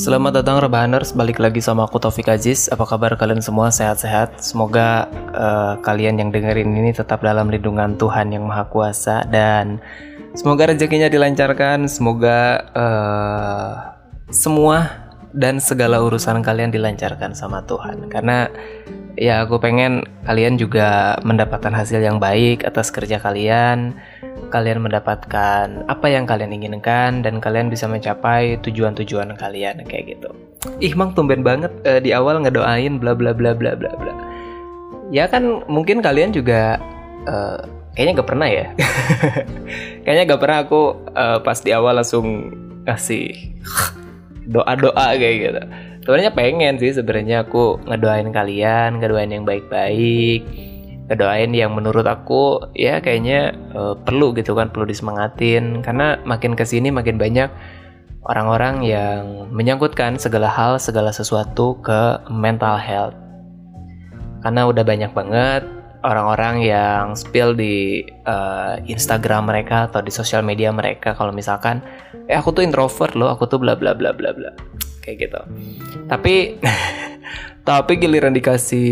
Selamat datang Rebahaners, balik lagi sama aku Taufik Aziz. Apa kabar kalian semua? Sehat-sehat. Semoga uh, kalian yang dengerin ini tetap dalam lindungan Tuhan yang Maha Kuasa dan semoga rezekinya dilancarkan. Semoga uh, semua dan segala urusan kalian dilancarkan sama Tuhan. Karena ya aku pengen kalian juga mendapatkan hasil yang baik atas kerja kalian kalian mendapatkan apa yang kalian inginkan dan kalian bisa mencapai tujuan-tujuan kalian kayak gitu. Ih, mang tumben banget uh, di awal ngedoain bla bla bla bla bla bla. Ya kan mungkin kalian juga uh, kayaknya gak pernah ya. kayaknya gak pernah aku uh, pas di awal langsung kasih doa-doa kayak gitu. Sebenarnya pengen sih sebenarnya aku ngedoain kalian, ngedoain yang baik-baik ngedoain yang menurut aku ya kayaknya uh, perlu gitu kan perlu disemangatin. Karena makin ke sini makin banyak orang-orang yang menyangkutkan segala hal segala sesuatu ke mental health. Karena udah banyak banget orang-orang yang spill di uh, Instagram mereka atau di sosial media mereka. Kalau misalkan eh aku tuh introvert loh aku tuh bla bla bla bla bla kayak gitu. Tapi tapi giliran dikasih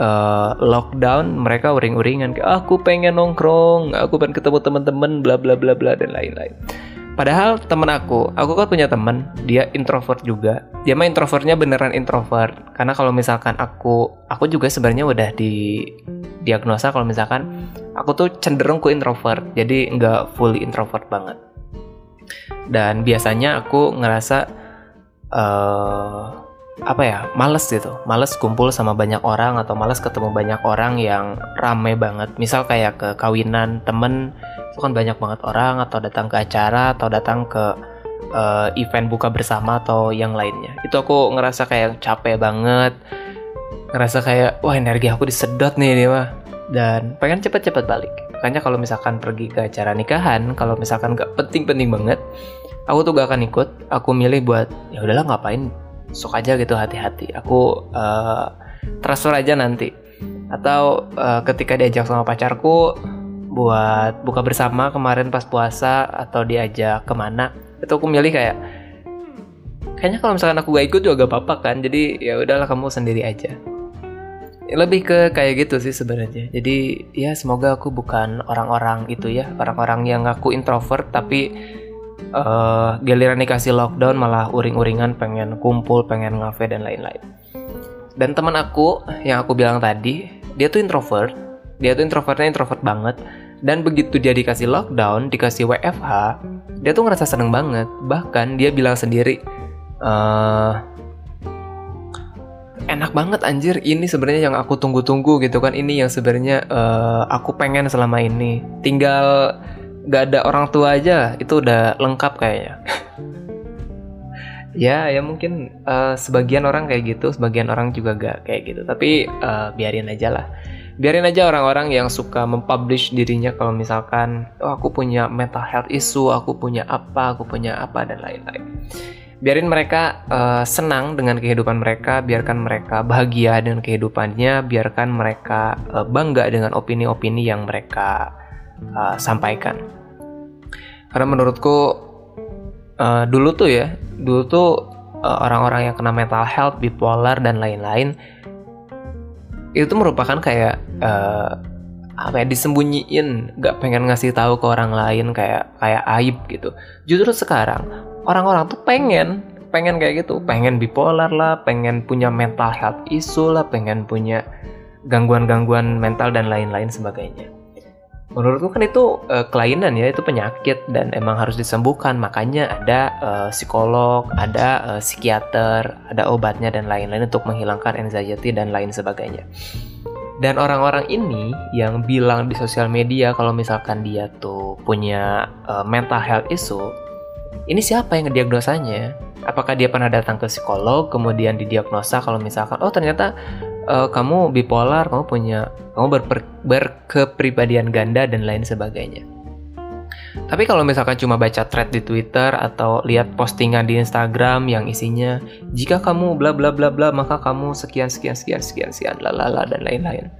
uh, lockdown mereka uring-uringan kayak aku pengen nongkrong aku pengen ketemu teman-teman bla bla bla bla dan lain-lain. Padahal temen aku aku kan punya temen dia introvert juga. Dia mah introvertnya beneran introvert. Karena kalau misalkan aku aku juga sebenarnya udah di diagnosa kalau misalkan aku tuh cenderung ke introvert. Jadi nggak fully introvert banget. Dan biasanya aku ngerasa uh, apa ya males gitu. Males kumpul sama banyak orang atau males ketemu banyak orang yang rame banget. Misal kayak ke kawinan temen itu kan banyak banget orang atau datang ke acara atau datang ke uh, event buka bersama atau yang lainnya. Itu aku ngerasa kayak capek banget. Ngerasa kayak wah energi aku disedot nih ini mah. Dan pengen cepet-cepet balik. Makanya kalau misalkan pergi ke acara nikahan kalau misalkan gak penting-penting banget aku tuh gak akan ikut aku milih buat ya udahlah ngapain? Sok aja gitu hati-hati. Aku uh, transfer aja nanti. Atau uh, ketika diajak sama pacarku buat buka bersama kemarin pas puasa atau diajak ke mana itu aku milih kayak kayaknya kalau misalkan aku gak ikut juga gak apa-apa kan jadi ya udahlah kamu sendiri aja. Lebih ke kayak gitu sih sebenarnya. Jadi ya semoga aku bukan orang-orang itu ya orang-orang yang aku introvert tapi uh, giliran dikasih lockdown malah uring-uringan pengen kumpul pengen ngafe dan lain-lain. Dan teman aku yang aku bilang tadi dia tuh introvert. Dia tuh introvertnya introvert banget. Dan begitu dia dikasih lockdown dikasih WFH dia tuh ngerasa seneng banget. Bahkan dia bilang sendiri uh, enak banget anjir. Ini sebenarnya yang aku tunggu-tunggu gitu kan. Ini yang sebenarnya uh, aku pengen selama ini. Tinggal gak ada orang tua aja itu udah lengkap kayaknya. Ya ya mungkin uh, sebagian orang kayak gitu sebagian orang juga gak kayak gitu. Tapi uh, biarin aja lah. Biarin aja orang-orang yang suka mempublish dirinya kalau misalkan oh aku punya mental health issue aku punya apa aku punya apa dan lain-lain. Biarin mereka uh, senang dengan kehidupan mereka biarkan mereka bahagia dengan kehidupannya biarkan mereka uh, bangga dengan opini-opini yang mereka uh, sampaikan. Karena menurutku uh, dulu tuh ya, dulu tuh uh, orang-orang yang kena mental health, bipolar dan lain-lain itu merupakan kayak uh, apa ya disembunyiin, nggak pengen ngasih tahu ke orang lain kayak kayak aib gitu. Justru sekarang orang-orang tuh pengen pengen kayak gitu, pengen bipolar lah, pengen punya mental health issue lah, pengen punya gangguan-gangguan mental dan lain-lain sebagainya menurutku kan itu uh, kelainan ya itu penyakit dan emang harus disembuhkan. Makanya ada uh, psikolog ada uh, psikiater ada obatnya dan lain-lain untuk menghilangkan anxiety dan lain sebagainya. Dan orang-orang ini yang bilang di sosial media kalau misalkan dia tuh punya uh, mental health issue ini siapa yang ngediagnosanya? Apakah dia pernah datang ke psikolog kemudian didiagnosa kalau misalkan oh ternyata uh, kamu bipolar, kamu punya kamu berper, berkepribadian ganda dan lain sebagainya. Tapi kalau misalkan cuma baca thread di Twitter atau lihat postingan di Instagram yang isinya jika kamu bla bla bla bla maka kamu sekian sekian sekian sekian sekian lalala dan lain-lain.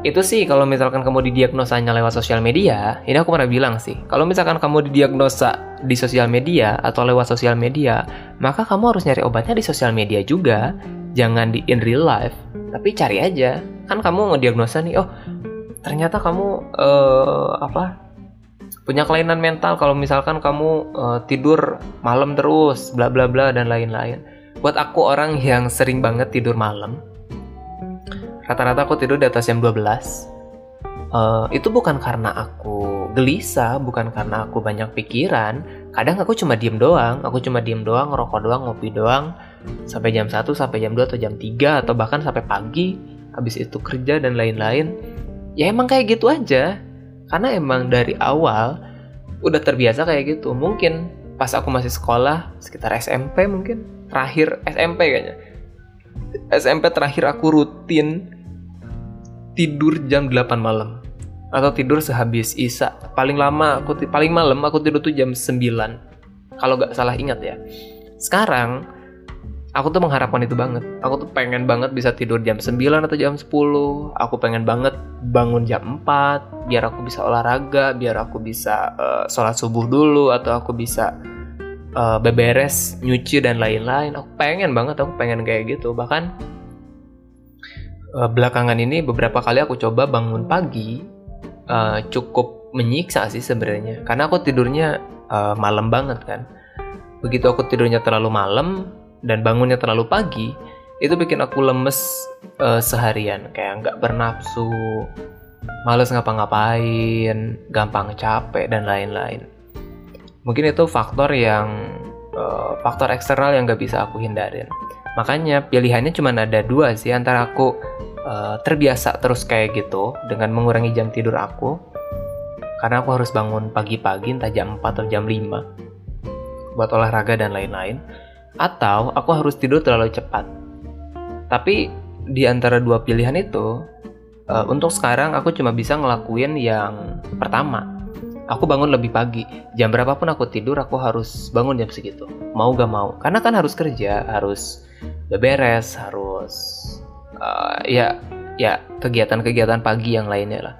Itu sih kalau misalkan kamu didiagnosanya lewat sosial media, ini aku pernah bilang sih, kalau misalkan kamu didiagnosa di sosial media atau lewat sosial media, maka kamu harus nyari obatnya di sosial media juga. Jangan di in real life, tapi cari aja. Kan kamu ngediagnosa nih, oh ternyata kamu uh, apa punya kelainan mental kalau misalkan kamu uh, tidur malam terus, bla bla bla dan lain-lain. Buat aku orang yang sering banget tidur malam, rata-rata aku tidur di atas jam 12 uh, itu bukan karena aku gelisah, bukan karena aku banyak pikiran. Kadang aku cuma diem doang, aku cuma diem doang, ngerokok doang, ngopi doang, sampai jam 1, sampai jam 2 atau jam 3 atau bahkan sampai pagi, habis itu kerja dan lain-lain. Ya emang kayak gitu aja. Karena emang dari awal udah terbiasa kayak gitu. Mungkin pas aku masih sekolah, sekitar SMP mungkin, terakhir SMP kayaknya. SMP terakhir aku rutin tidur jam 8 malam atau tidur sehabis Isa. Paling lama aku paling malam aku tidur tuh jam 9. Kalau nggak salah ingat ya. Sekarang aku tuh mengharapkan itu banget. Aku tuh pengen banget bisa tidur jam 9 atau jam 10. Aku pengen banget bangun jam 4 biar aku bisa olahraga, biar aku bisa uh, sholat subuh dulu atau aku bisa uh, beberes, nyuci dan lain-lain. Aku pengen banget, aku pengen kayak gitu. Bahkan uh, belakangan ini beberapa kali aku coba bangun pagi uh, cukup menyiksa sih sebenarnya. Karena aku tidurnya uh, malam banget kan. Begitu aku tidurnya terlalu malam dan bangunnya terlalu pagi itu bikin aku lemes uh, seharian. Kayak nggak bernafsu males ngapa-ngapain gampang capek dan lain-lain. Mungkin itu faktor yang uh, faktor eksternal yang nggak bisa aku hindarin. Makanya pilihannya cuma ada dua sih antara aku uh, terbiasa terus kayak gitu dengan mengurangi jam tidur aku karena aku harus bangun pagi-pagi entah jam 4 atau jam 5 buat olahraga dan lain-lain atau aku harus tidur terlalu cepat. Tapi di antara dua pilihan itu uh, untuk sekarang aku cuma bisa ngelakuin yang pertama. Aku bangun lebih pagi. Jam berapapun aku tidur, aku harus bangun jam segitu. Mau gak mau. Karena kan harus kerja, harus beberes harus uh, ya ya kegiatan-kegiatan pagi yang lainnya lah.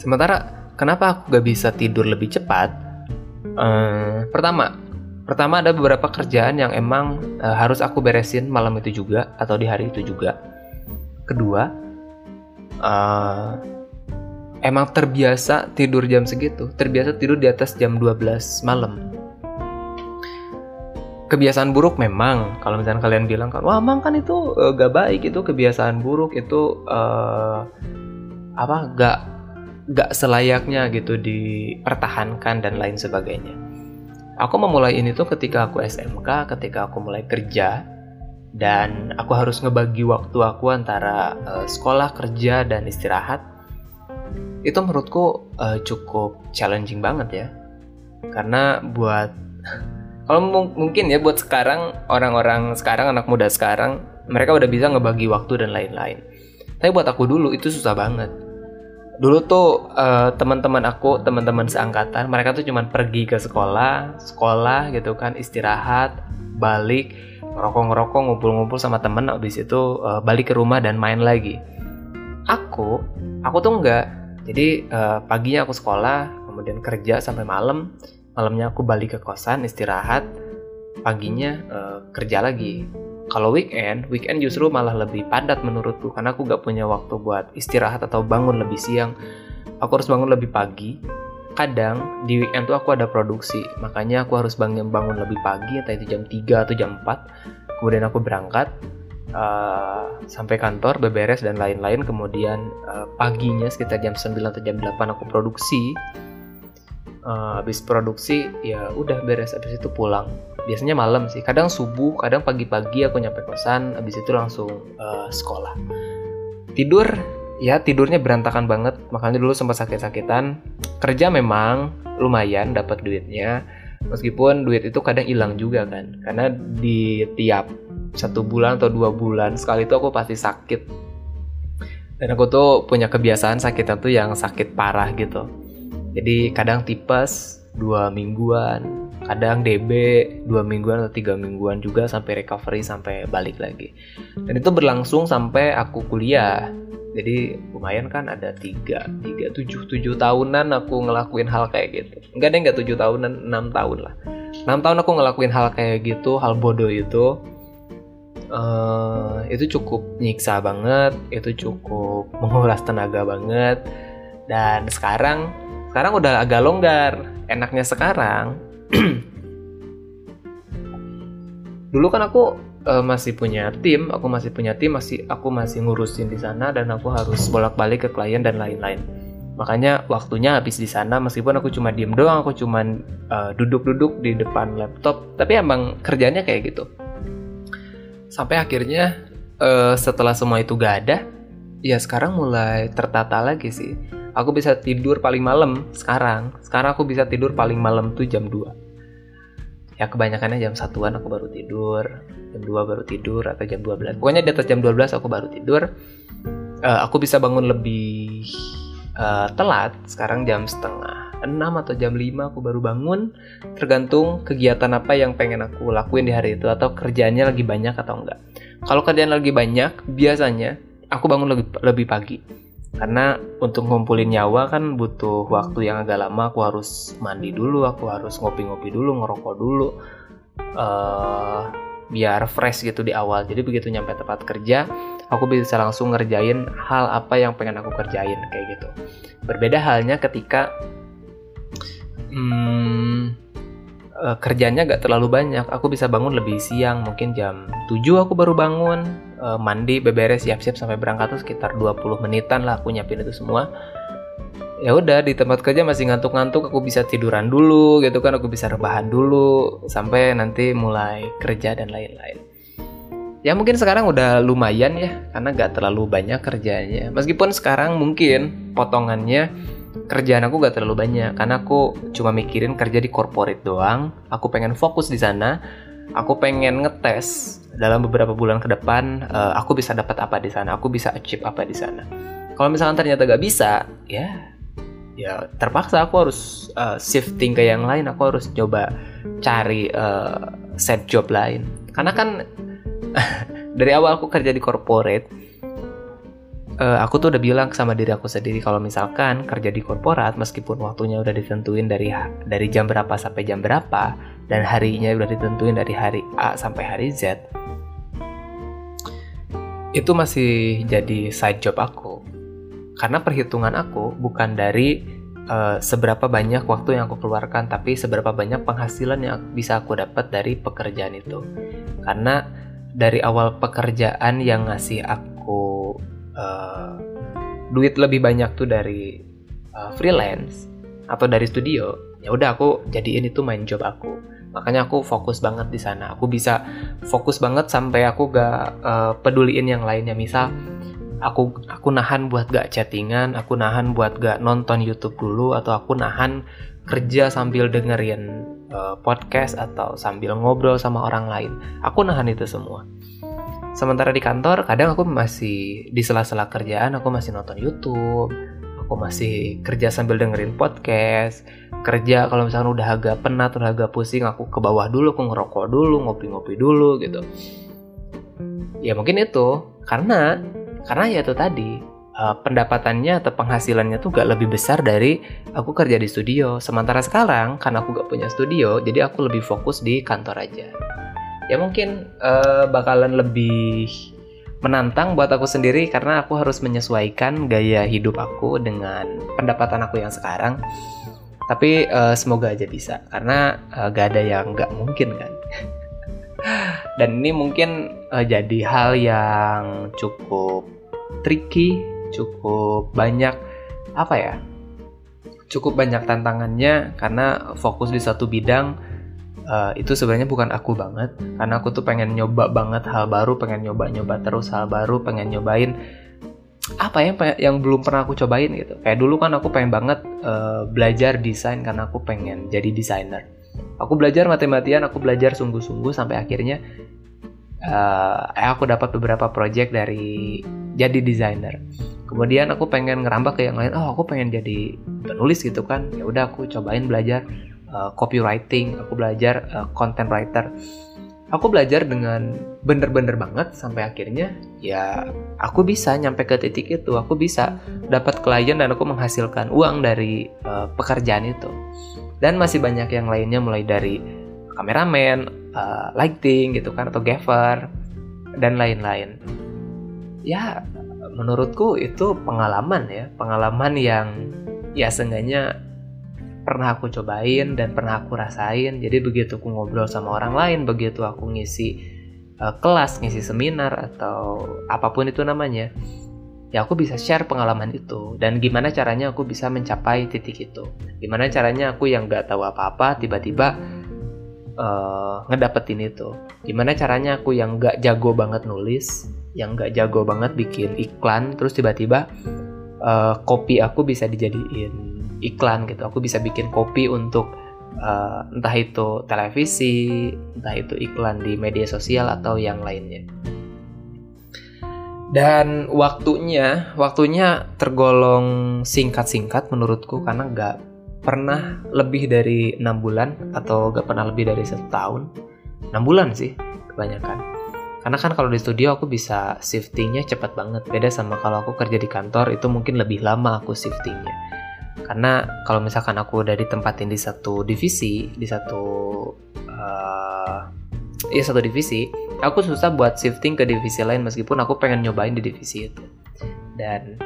Sementara kenapa aku gak bisa tidur lebih cepat? Uh, pertama pertama ada beberapa kerjaan yang emang uh, harus aku beresin malam itu juga atau di hari itu juga. Kedua uh, emang terbiasa tidur jam segitu terbiasa tidur di atas jam 12 malam kebiasaan buruk memang. Kalau misalnya kalian bilang kan wah emang kan itu uh, gak baik itu kebiasaan buruk itu uh, apa gak gak selayaknya gitu dipertahankan dan lain sebagainya. Aku memulai ini tuh ketika aku SMK ketika aku mulai kerja dan aku harus ngebagi waktu aku antara uh, sekolah kerja dan istirahat. Itu menurutku uh, cukup challenging banget ya. Karena buat kalau mungkin ya buat sekarang orang-orang sekarang anak muda sekarang mereka udah bisa ngebagi waktu dan lain-lain. Tapi buat aku dulu itu susah banget. Dulu tuh uh, teman-teman aku teman-teman seangkatan mereka tuh cuman pergi ke sekolah sekolah gitu kan istirahat balik ngerokok-ngerokok ngumpul-ngumpul sama temen abis itu uh, balik ke rumah dan main lagi. Aku aku tuh enggak. Jadi uh, paginya aku sekolah kemudian kerja sampai malam malamnya aku balik ke kosan istirahat. Paginya uh, kerja lagi. Kalau weekend weekend justru malah lebih padat menurutku karena aku gak punya waktu buat istirahat atau bangun lebih siang. Aku harus bangun lebih pagi. Kadang di weekend tuh aku ada produksi makanya aku harus bangun bangun lebih pagi entah itu jam 3 atau jam 4 kemudian aku berangkat uh, sampai kantor beberes dan lain-lain. Kemudian uh, paginya sekitar jam 9 atau jam 8 aku produksi uh, habis produksi ya udah beres. Habis itu pulang. Biasanya malam sih. Kadang subuh kadang pagi-pagi aku nyampe kosan. Habis itu langsung uh, sekolah. Tidur ya tidurnya berantakan banget. Makanya dulu sempat sakit-sakitan. Kerja memang lumayan dapat duitnya. Meskipun duit itu kadang hilang juga kan. Karena di tiap satu bulan atau dua bulan sekali itu aku pasti sakit. Dan aku tuh punya kebiasaan sakitnya tuh yang sakit parah gitu jadi kadang tipes dua mingguan, kadang DB dua mingguan atau tiga mingguan juga sampai recovery sampai balik lagi. Dan itu berlangsung sampai aku kuliah. jadi lumayan kan ada tiga tiga tujuh tujuh tahunan aku ngelakuin hal kayak gitu enggak deh enggak tujuh tahunan enam tahun lah enam tahun aku ngelakuin hal kayak gitu hal bodoh itu uh, itu cukup nyiksa banget itu cukup menguras tenaga banget dan sekarang sekarang udah agak longgar enaknya sekarang dulu kan aku uh, masih punya tim, aku masih punya tim, masih aku masih ngurusin di sana dan aku harus bolak-balik ke klien dan lain-lain. Makanya waktunya habis di sana meskipun aku cuma diem doang, aku cuma uh, duduk-duduk di depan laptop, tapi emang kerjanya kayak gitu. Sampai akhirnya uh, setelah semua itu gak ada, ya sekarang mulai tertata lagi sih. Aku bisa tidur paling malam sekarang. Sekarang aku bisa tidur paling malam tuh jam 2 ya kebanyakannya jam satuan aku baru tidur jam 2 baru tidur atau jam 12 pokoknya di atas jam 12 aku baru tidur. Uh, aku bisa bangun lebih uh, telat sekarang jam setengah 6 atau jam 5 aku baru bangun. Tergantung kegiatan apa yang pengen aku lakuin di hari itu atau kerjaannya lagi banyak atau enggak. Kalau kerjaan lagi banyak biasanya aku bangun lebih lebih pagi. Karena untuk ngumpulin nyawa kan butuh waktu yang agak lama. Aku harus mandi dulu aku harus ngopi-ngopi dulu ngerokok dulu uh, biar fresh gitu di awal. Jadi begitu nyampe tempat kerja aku bisa langsung ngerjain hal apa yang pengen aku kerjain kayak gitu. Berbeda halnya ketika hmm, uh, kerjanya gak terlalu banyak. Aku bisa bangun lebih siang mungkin jam 7 aku baru bangun uh, mandi beberes siap-siap sampai berangkat tuh sekitar 20 menitan lah aku nyiapin itu semua. Ya udah di tempat kerja masih ngantuk-ngantuk aku bisa tiduran dulu gitu kan aku bisa rebahan dulu sampai nanti mulai kerja dan lain-lain. Ya mungkin sekarang udah lumayan ya karena gak terlalu banyak kerjanya. Meskipun sekarang mungkin potongannya kerjaan aku gak terlalu banyak karena aku cuma mikirin kerja di corporate doang. Aku pengen fokus di sana aku pengen ngetes dalam beberapa bulan ke depan uh, aku bisa dapat apa di sana, aku bisa achieve apa di sana. Kalau misalkan ternyata gak bisa, ya ya terpaksa aku harus uh, shifting ke yang lain, aku harus coba cari uh, set job lain. Karena kan dari awal aku kerja di corporate, uh, aku tuh udah bilang sama diri aku sendiri kalau misalkan kerja di korporat meskipun waktunya udah ditentuin dari dari jam berapa sampai jam berapa dan harinya udah ditentuin dari hari A sampai hari Z itu masih jadi side job aku. Karena perhitungan aku bukan dari uh, seberapa banyak waktu yang aku keluarkan tapi seberapa banyak penghasilan yang bisa aku dapat dari pekerjaan itu. Karena dari awal pekerjaan yang ngasih aku uh, duit lebih banyak tuh dari uh, freelance atau dari studio ya udah aku jadiin itu main job aku. Makanya aku fokus banget di sana. Aku bisa fokus banget sampai aku gak uh, peduliin yang lainnya. Misal aku aku nahan buat gak chattingan aku nahan buat gak nonton YouTube dulu atau aku nahan kerja sambil dengerin uh, podcast atau sambil ngobrol sama orang lain. Aku nahan itu semua sementara di kantor kadang aku masih di sela-sela kerjaan aku masih nonton YouTube. Aku masih kerja sambil dengerin podcast. Kerja kalau misalnya udah agak penat udah agak pusing aku ke bawah dulu aku ngerokok dulu ngopi-ngopi dulu gitu. Ya mungkin itu. Karena karena ya itu tadi uh, pendapatannya atau penghasilannya tuh gak lebih besar dari aku kerja di studio. Sementara sekarang karena aku gak punya studio jadi aku lebih fokus di kantor aja ya mungkin uh, bakalan lebih menantang buat aku sendiri karena aku harus menyesuaikan gaya hidup aku dengan pendapatan aku yang sekarang. Tapi uh, semoga aja bisa karena uh, gak ada yang nggak mungkin kan. Dan ini mungkin uh, jadi hal yang cukup tricky cukup banyak apa ya cukup banyak tantangannya karena fokus di satu bidang uh, itu sebenarnya bukan aku banget. Karena aku tuh pengen nyoba banget hal baru pengen nyoba nyoba terus hal baru pengen nyobain apa ya yang belum pernah aku cobain gitu. Kayak dulu kan aku pengen banget uh, belajar desain karena aku pengen jadi desainer. Aku belajar mati-matian aku belajar sungguh-sungguh sampai akhirnya uh, aku dapat beberapa project dari jadi desainer. Kemudian aku pengen ngerambah ke yang lain oh aku pengen jadi penulis gitu kan. Ya udah aku cobain belajar uh, copywriting aku belajar uh, content writer. Aku belajar dengan bener-bener banget sampai akhirnya ya aku bisa nyampe ke titik itu. Aku bisa dapat klien dan aku menghasilkan uang dari uh, pekerjaan itu. Dan masih banyak yang lainnya mulai dari kameramen, uh, lighting gitu kan atau gaffer dan lain-lain. Ya menurutku itu pengalaman ya, pengalaman yang ya seenggaknya pernah aku cobain dan pernah aku rasain. Jadi begitu aku ngobrol sama orang lain, begitu aku ngisi uh, kelas, ngisi seminar atau apa pun itu namanya, ya aku bisa share pengalaman itu. Dan gimana caranya aku bisa mencapai titik itu? Gimana caranya aku yang nggak tahu apa-apa tiba-tiba uh, ngedapetin itu? Gimana caranya aku yang nggak jago banget nulis yang nggak jago banget bikin iklan terus tiba-tiba uh, kopi aku bisa dijadiin iklan gitu. Aku bisa bikin kopi untuk uh, entah itu televisi entah itu iklan di media sosial atau yang lainnya. Dan waktunya waktunya tergolong singkat-singkat menurutku karena nggak pernah lebih dari enam bulan atau nggak pernah lebih dari satu tahun enam bulan sih kebanyakan. Karena kan kalau di studio aku bisa shiftingnya cepat banget. Beda sama kalau aku kerja di kantor itu mungkin lebih lama aku shiftingnya karena kalau misalkan aku udah ditempatin di satu divisi di satu uh, ya satu divisi aku susah buat shifting ke divisi lain meskipun aku pengen nyobain di divisi itu. Dan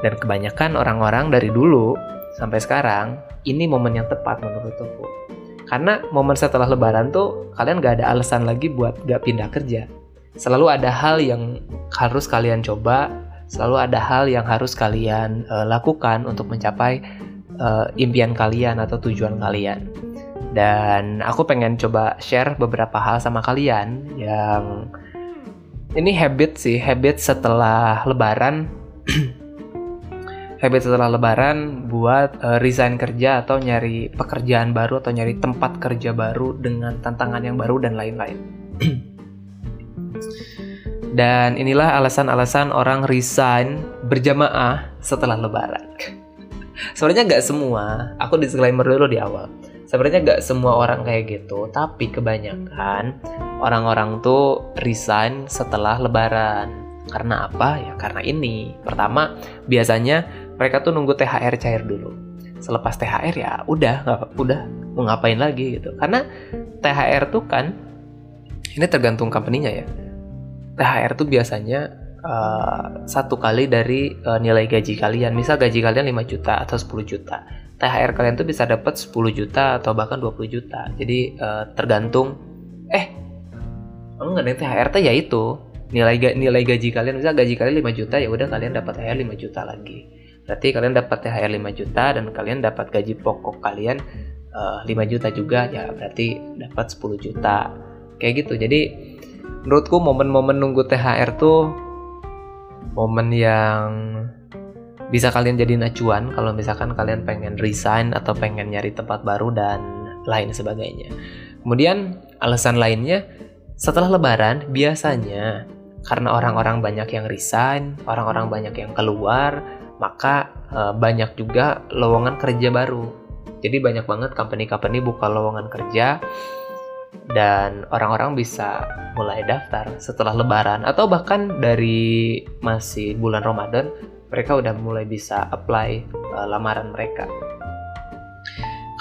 dan kebanyakan orang-orang dari dulu sampai sekarang ini momen yang tepat menurut aku. Karena momen setelah lebaran tuh kalian gak ada alasan lagi buat gak pindah kerja. Selalu ada hal yang harus kalian coba selalu ada hal yang harus kalian uh, lakukan untuk mencapai uh, impian kalian atau tujuan kalian. Dan aku pengen coba share beberapa hal sama kalian yang ini habit sih habit setelah lebaran. Habit setelah lebaran buat uh, resign kerja atau nyari pekerjaan baru atau nyari tempat kerja baru dengan tantangan yang baru dan lain-lain dan inilah alasan-alasan orang resign berjamaah setelah lebaran. Sebenarnya nggak semua aku disclaimer dulu di awal. Sebenarnya gak semua orang kayak gitu tapi kebanyakan orang-orang tuh resign setelah lebaran. Karena apa? Ya karena ini. Pertama biasanya mereka tuh nunggu THR cair dulu. Selepas THR ya udah nggak udah mau ngapain lagi gitu. Karena THR tuh kan ini tergantung company-nya ya THR tuh biasanya uh, satu kali dari uh, nilai gaji kalian misal gaji kalian 5 juta atau 10 juta THR kalian tuh bisa dapat 10 juta atau bahkan 20 juta. Jadi uh, tergantung eh enggak nih THR tuh ya itu nilai nilai gaji kalian bisa gaji kalian 5 juta ya udah kalian dapat THR 5 juta lagi. Berarti kalian dapat THR 5 juta dan kalian dapat gaji pokok kalian uh, eh, 5 juta juga ya berarti dapat 10 juta. Kayak gitu. Jadi menurutku momen-momen nunggu THR tuh momen yang bisa kalian jadi acuan kalau misalkan kalian pengen resign atau pengen nyari tempat baru dan lain sebagainya. Kemudian alasan lainnya setelah lebaran biasanya karena orang-orang banyak yang resign, orang-orang banyak yang keluar, maka e, banyak juga lowongan kerja baru. Jadi banyak banget company-company buka lowongan kerja dan orang-orang bisa mulai daftar setelah lebaran atau bahkan dari masih bulan Ramadan mereka udah mulai bisa apply uh, lamaran mereka.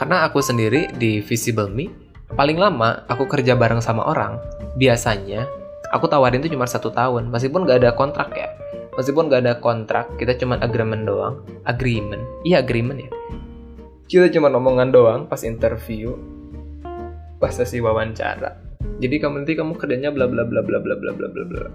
Karena aku sendiri di Visible Me, paling lama aku kerja bareng sama orang, biasanya aku tawarin itu cuma satu tahun, meskipun gak ada kontrak ya. Meskipun gak ada kontrak, kita cuma agreement doang. Agreement? Iya agreement ya. Kita cuma omongan doang pas interview, pas sesi wawancara. Jadi kamu nanti kamu kerjanya bla bla bla bla bla bla bla bla bla.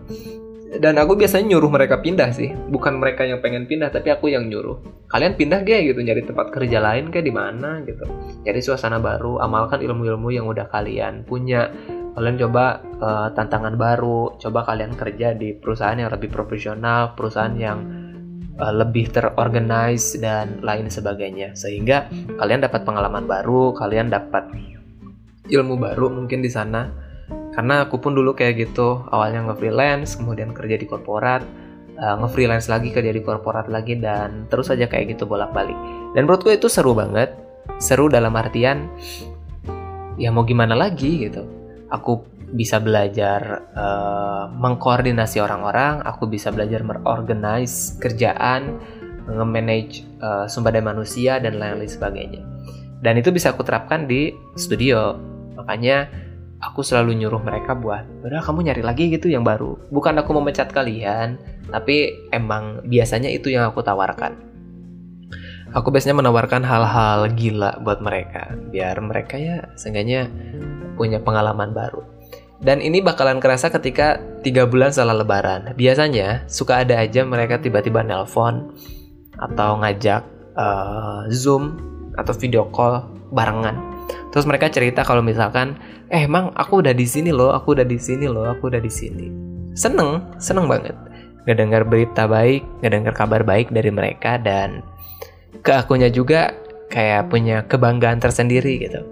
Dan aku biasanya nyuruh mereka pindah sih. Bukan mereka yang pengen pindah tapi aku yang nyuruh. Kalian pindah gak gitu? Nyari tempat kerja lain kayak di mana gitu? Cari suasana baru. Amalkan ilmu-ilmu yang udah kalian punya. Kalian coba uh, tantangan baru. Coba kalian kerja di perusahaan yang lebih profesional perusahaan yang uh, lebih terorganize dan lain sebagainya. Sehingga kalian dapat pengalaman baru kalian dapat ilmu baru mungkin di sana karena aku pun dulu kayak gitu awalnya nge-freelance kemudian kerja di korporat uh, nge-freelance lagi kerja di korporat lagi dan terus aja kayak gitu bolak-balik dan menurutku itu seru banget seru dalam artian ya mau gimana lagi gitu aku bisa belajar uh, mengkoordinasi orang-orang, aku bisa belajar merorganize kerjaan, nge-manage uh, sumber daya manusia dan lain-lain sebagainya. Dan itu bisa aku terapkan di studio. Makanya aku selalu nyuruh mereka buat, udah kamu nyari lagi gitu yang baru. Bukan aku memecat kalian, tapi emang biasanya itu yang aku tawarkan. Aku biasanya menawarkan hal-hal gila buat mereka, biar mereka ya seenggaknya punya pengalaman baru. Dan ini bakalan kerasa ketika tiga bulan setelah lebaran. Biasanya suka ada aja mereka tiba-tiba nelpon atau ngajak uh, zoom atau video call barengan. Terus mereka cerita kalau misalkan, eh emang aku udah di sini loh, aku udah di sini loh, aku udah di sini. Seneng, seneng banget. Gak dengar berita baik, gak dengar kabar baik dari mereka dan ke akunya juga kayak punya kebanggaan tersendiri gitu.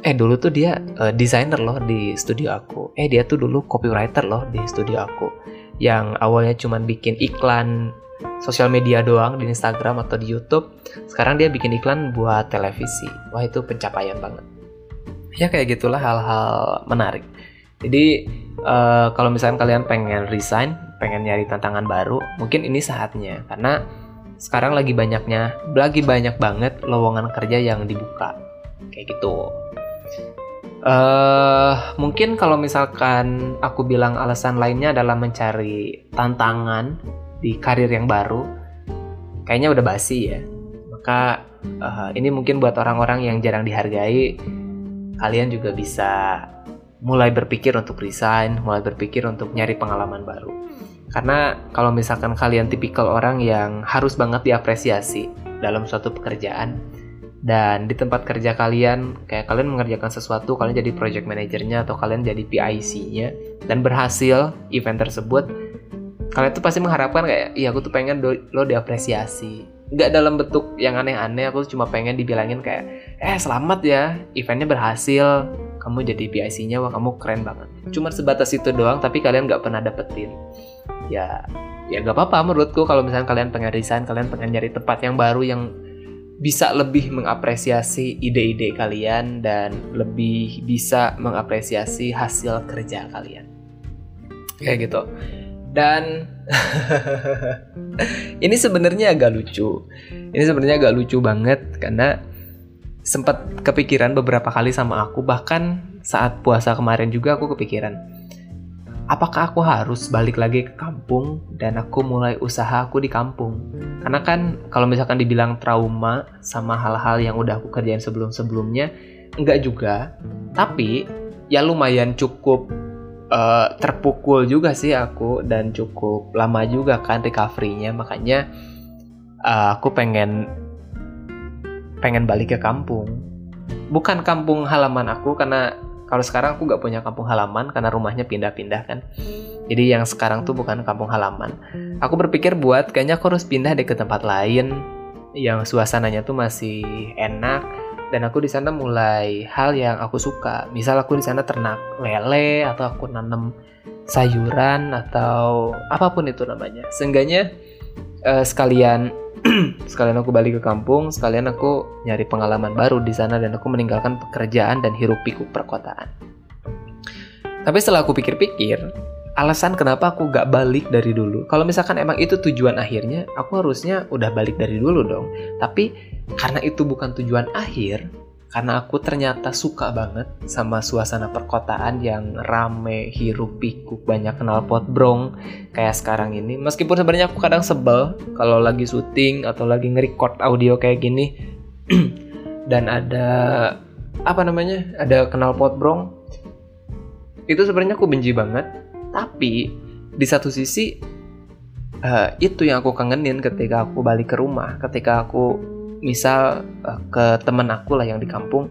Eh dulu tuh dia uh, desainer loh di studio aku. Eh dia tuh dulu copywriter loh di studio aku. Yang awalnya cuma bikin iklan sosial media doang di Instagram atau di YouTube. Sekarang dia bikin iklan buat televisi. Wah itu pencapaian banget. Ya kayak gitulah hal-hal menarik. Jadi uh, kalau misalnya kalian pengen resign, pengen nyari tantangan baru, mungkin ini saatnya karena sekarang lagi banyaknya, lagi banyak banget lowongan kerja yang dibuka. Kayak gitu. Uh, mungkin kalau misalkan aku bilang alasan lainnya adalah mencari tantangan di karir yang baru, kayaknya udah basi ya. Maka uh, ini mungkin buat orang-orang yang jarang dihargai, kalian juga bisa mulai berpikir untuk resign, mulai berpikir untuk nyari pengalaman baru. Karena kalau misalkan kalian tipikal orang yang harus banget diapresiasi dalam suatu pekerjaan dan di tempat kerja kalian kayak kalian mengerjakan sesuatu, kalian jadi project manajernya atau kalian jadi PIC-nya dan berhasil event tersebut, kalian tuh pasti mengharapkan kayak iya aku tuh pengen lo diapresiasi. Nggak dalam bentuk yang aneh-aneh, aku cuma pengen dibilangin kayak eh selamat ya, eventnya berhasil, kamu jadi PIC-nya, wah kamu keren banget. Cuma sebatas itu doang, tapi kalian nggak pernah dapetin. Ya ya gak apa-apa menurutku kalau misalnya kalian pengen resign kalian pengen nyari tempat yang baru yang bisa lebih mengapresiasi ide-ide kalian dan lebih bisa mengapresiasi hasil kerja kalian. Kayak gitu dan ini sebenarnya agak lucu ini sebenarnya agak lucu banget karena sempat kepikiran beberapa kali sama aku bahkan saat puasa kemarin juga aku kepikiran apakah aku harus balik lagi ke kampung dan aku mulai usaha aku di kampung? Karena kan kalau misalkan dibilang trauma sama hal-hal yang udah aku kerjain sebelum-sebelumnya, enggak juga. Tapi ya lumayan cukup uh, terpukul juga sih aku dan cukup lama juga kan recovery-nya. Makanya uh, aku pengen pengen balik ke kampung. Bukan kampung halaman aku karena kalau sekarang aku gak punya kampung halaman karena rumahnya pindah-pindah kan. Jadi yang sekarang tuh bukan kampung halaman. Aku berpikir buat kayaknya aku harus pindah deh ke tempat lain yang suasananya tuh masih enak dan aku di sana mulai hal yang aku suka. Misal aku di sana ternak lele atau aku nanam sayuran atau apa pun itu namanya. Seenggaknya uh, sekalian sekalian aku balik ke kampung, sekalian aku nyari pengalaman baru di sana dan aku meninggalkan pekerjaan dan hiruk pikuk perkotaan. Tapi setelah aku pikir-pikir, alasan kenapa aku gak balik dari dulu. Kalau misalkan emang itu tujuan akhirnya, aku harusnya udah balik dari dulu dong. Tapi karena itu bukan tujuan akhir, karena aku ternyata suka banget sama suasana perkotaan yang rame, hiruk pikuk, banyak kenal pot brong kayak sekarang ini. Meskipun sebenarnya aku kadang sebel kalau lagi syuting atau lagi nge-record audio kayak gini dan ada apa namanya? ada kenal pot brong. Itu sebenarnya aku benci banget. Tapi di satu sisi uh, itu yang aku kangenin ketika aku balik ke rumah, ketika aku misal uh, ke temen aku lah yang di kampung.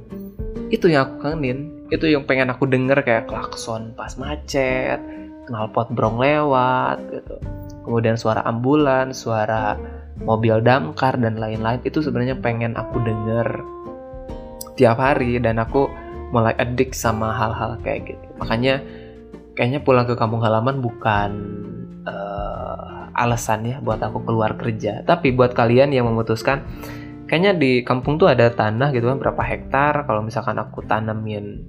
Itu yang aku kangenin itu yang pengen aku denger kayak klakson pas macet knalpot brong lewat gitu. Kemudian suara ambulan suara mobil damkar dan lain-lain itu sebenarnya pengen aku denger tiap hari dan aku mulai edik sama hal-hal kayak gitu. Makanya kayaknya pulang ke kampung halaman bukan uh, alasan ya buat aku keluar kerja. Tapi buat kalian yang memutuskan kayaknya di kampung tuh ada tanah gitu kan berapa hektar. Kalau misalkan aku tanemin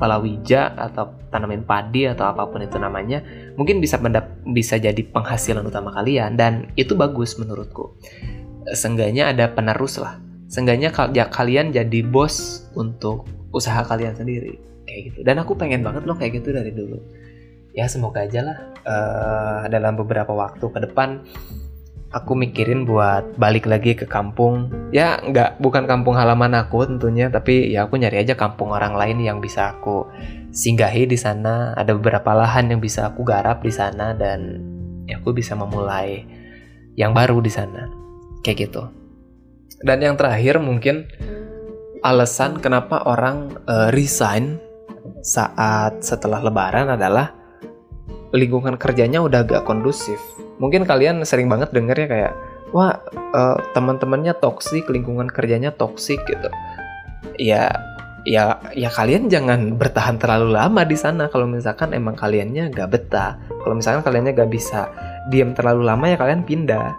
palawija atau tanamin padi atau apa pun itu namanya mungkin bisa mendap bisa jadi penghasilan utama kalian. Dan itu bagus menurutku. Seenggaknya ada penerus lah. Seenggaknya ya, kalian jadi bos untuk usaha kalian sendiri. Kayak gitu. Dan aku pengen banget loh kayak gitu dari dulu ya semoga aja lah uh, dalam beberapa waktu ke depan aku mikirin buat balik lagi ke kampung. Ya nggak bukan kampung halaman aku tentunya tapi ya aku nyari aja kampung orang lain yang bisa aku singgahi di sana. Ada beberapa lahan yang bisa aku garap di sana dan ya aku bisa memulai yang baru di sana. Kayak gitu. Dan yang terakhir mungkin alasan kenapa orang uh, resign saat setelah lebaran adalah lingkungan kerjanya udah agak kondusif. Mungkin kalian sering banget denger ya kayak wah uh, teman-temannya toksik lingkungan kerjanya toksik gitu. Ya ya ya kalian jangan bertahan terlalu lama di sana. Kalau misalkan emang kaliannya gak betah kalau misalkan kaliannya gak bisa diam terlalu lama ya kalian pindah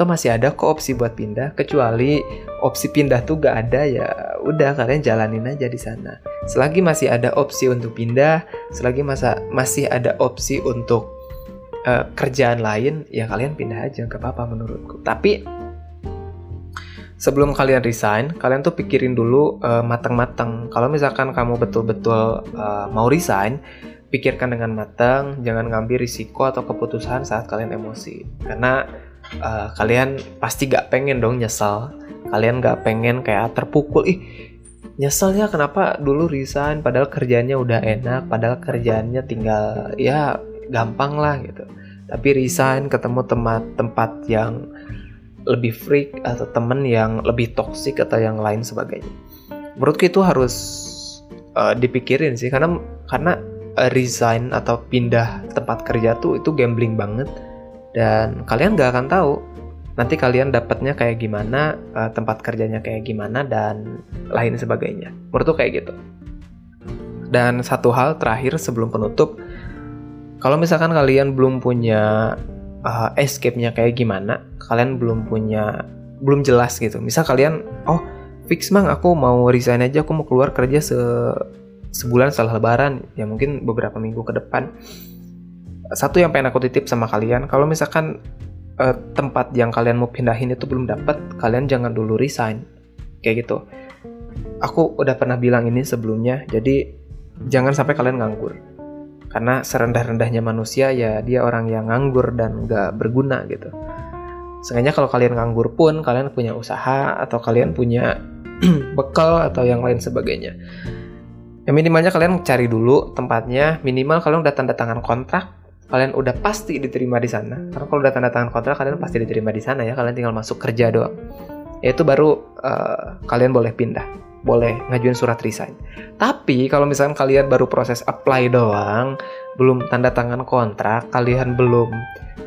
atau masih ada kok opsi buat pindah? Kecuali opsi pindah tuh gak ada ya udah kalian jalanin aja di sana. Selagi masih ada opsi untuk pindah selagi masa masih ada opsi untuk uh, kerjaan lain ya kalian pindah aja nggak apa-apa menurutku. Tapi sebelum kalian resign kalian tuh pikirin dulu uh, matang-matang. Kalau misalkan kamu betul-betul uh, mau resign pikirkan dengan matang jangan ngambil risiko atau keputusan saat kalian emosi. Karena uh, kalian pasti gak pengen dong nyesal. Kalian gak pengen kayak terpukul. Ih nyeselnya kenapa dulu resign padahal kerjanya udah enak padahal kerjaannya tinggal ya gampang lah gitu. Tapi resign ketemu tempat tempat yang lebih freak atau temen yang lebih toksik atau yang lain sebagainya. Menurutku itu harus uh, dipikirin sih karena karena uh, resign atau pindah tempat kerja tuh itu gambling banget dan kalian gak akan tahu nanti kalian dapatnya kayak gimana uh, tempat kerjanya kayak gimana dan lain sebagainya menurutku kayak gitu dan satu hal terakhir sebelum penutup kalau misalkan kalian belum punya uh, escape-nya kayak gimana, kalian belum punya belum jelas gitu. Misal kalian, oh fix mang aku mau resign aja, aku mau keluar kerja se sebulan setelah lebaran, ya mungkin beberapa minggu ke depan. Satu yang pengen aku titip sama kalian, kalau misalkan uh, tempat yang kalian mau pindahin itu belum dapat, kalian jangan dulu resign. Kayak gitu. Aku udah pernah bilang ini sebelumnya, jadi jangan sampai kalian nganggur karena serendah-rendahnya manusia ya dia orang yang nganggur dan gak berguna gitu Sengaja kalau kalian nganggur pun kalian punya usaha atau kalian punya bekal atau yang lain sebagainya ya minimalnya kalian cari dulu tempatnya minimal kalian udah tanda tangan kontrak kalian udah pasti diterima di sana karena kalau udah tanda tangan kontrak kalian pasti diterima di sana ya kalian tinggal masuk kerja doang itu baru uh, kalian boleh pindah boleh ngajuin surat resign. Tapi kalau misalkan kalian baru proses apply doang, belum tanda tangan kontrak, kalian belum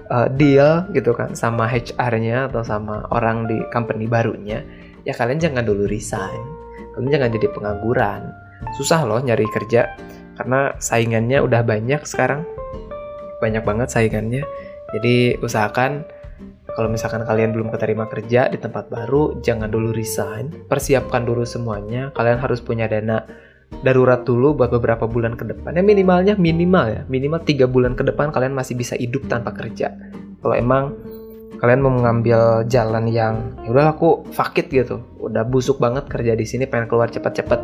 uh, deal gitu kan sama HR-nya atau sama orang di company barunya, ya kalian jangan dulu resign. Kalian jangan jadi pengangguran. Susah loh nyari kerja karena saingannya udah banyak sekarang. Banyak banget saingannya. Jadi usahakan kalau misalkan kalian belum keterima kerja di tempat baru, jangan dulu resign. Persiapkan dulu semuanya. Kalian harus punya dana darurat dulu buat beberapa bulan ke depan. Ya minimalnya minimal ya, minimal tiga bulan ke depan kalian masih bisa hidup tanpa kerja. Kalau emang kalian mau mengambil jalan yang ya udah aku fakit gitu, udah busuk banget kerja di sini, pengen keluar cepet-cepet.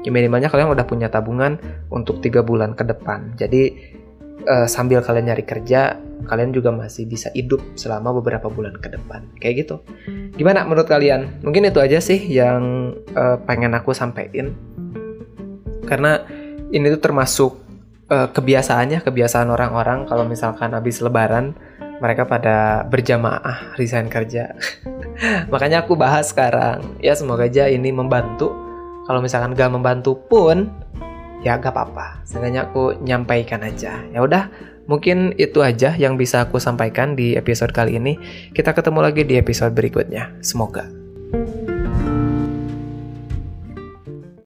Ya minimalnya kalian udah punya tabungan untuk tiga bulan ke depan. Jadi uh, sambil kalian nyari kerja, kalian juga masih bisa hidup selama beberapa bulan ke depan. Kayak gitu. Gimana menurut kalian? Mungkin itu aja sih yang uh, pengen aku sampaikan. Karena ini tuh termasuk uh, kebiasaannya, kebiasaan orang-orang kalau misalkan habis lebaran mereka pada berjamaah resign kerja. Makanya aku bahas sekarang. Ya semoga aja ini membantu. Kalau misalkan gak membantu pun ya gak apa-apa. Seenggaknya aku nyampaikan aja. Ya udah, mungkin itu aja yang bisa aku sampaikan di episode kali ini. Kita ketemu lagi di episode berikutnya. Semoga.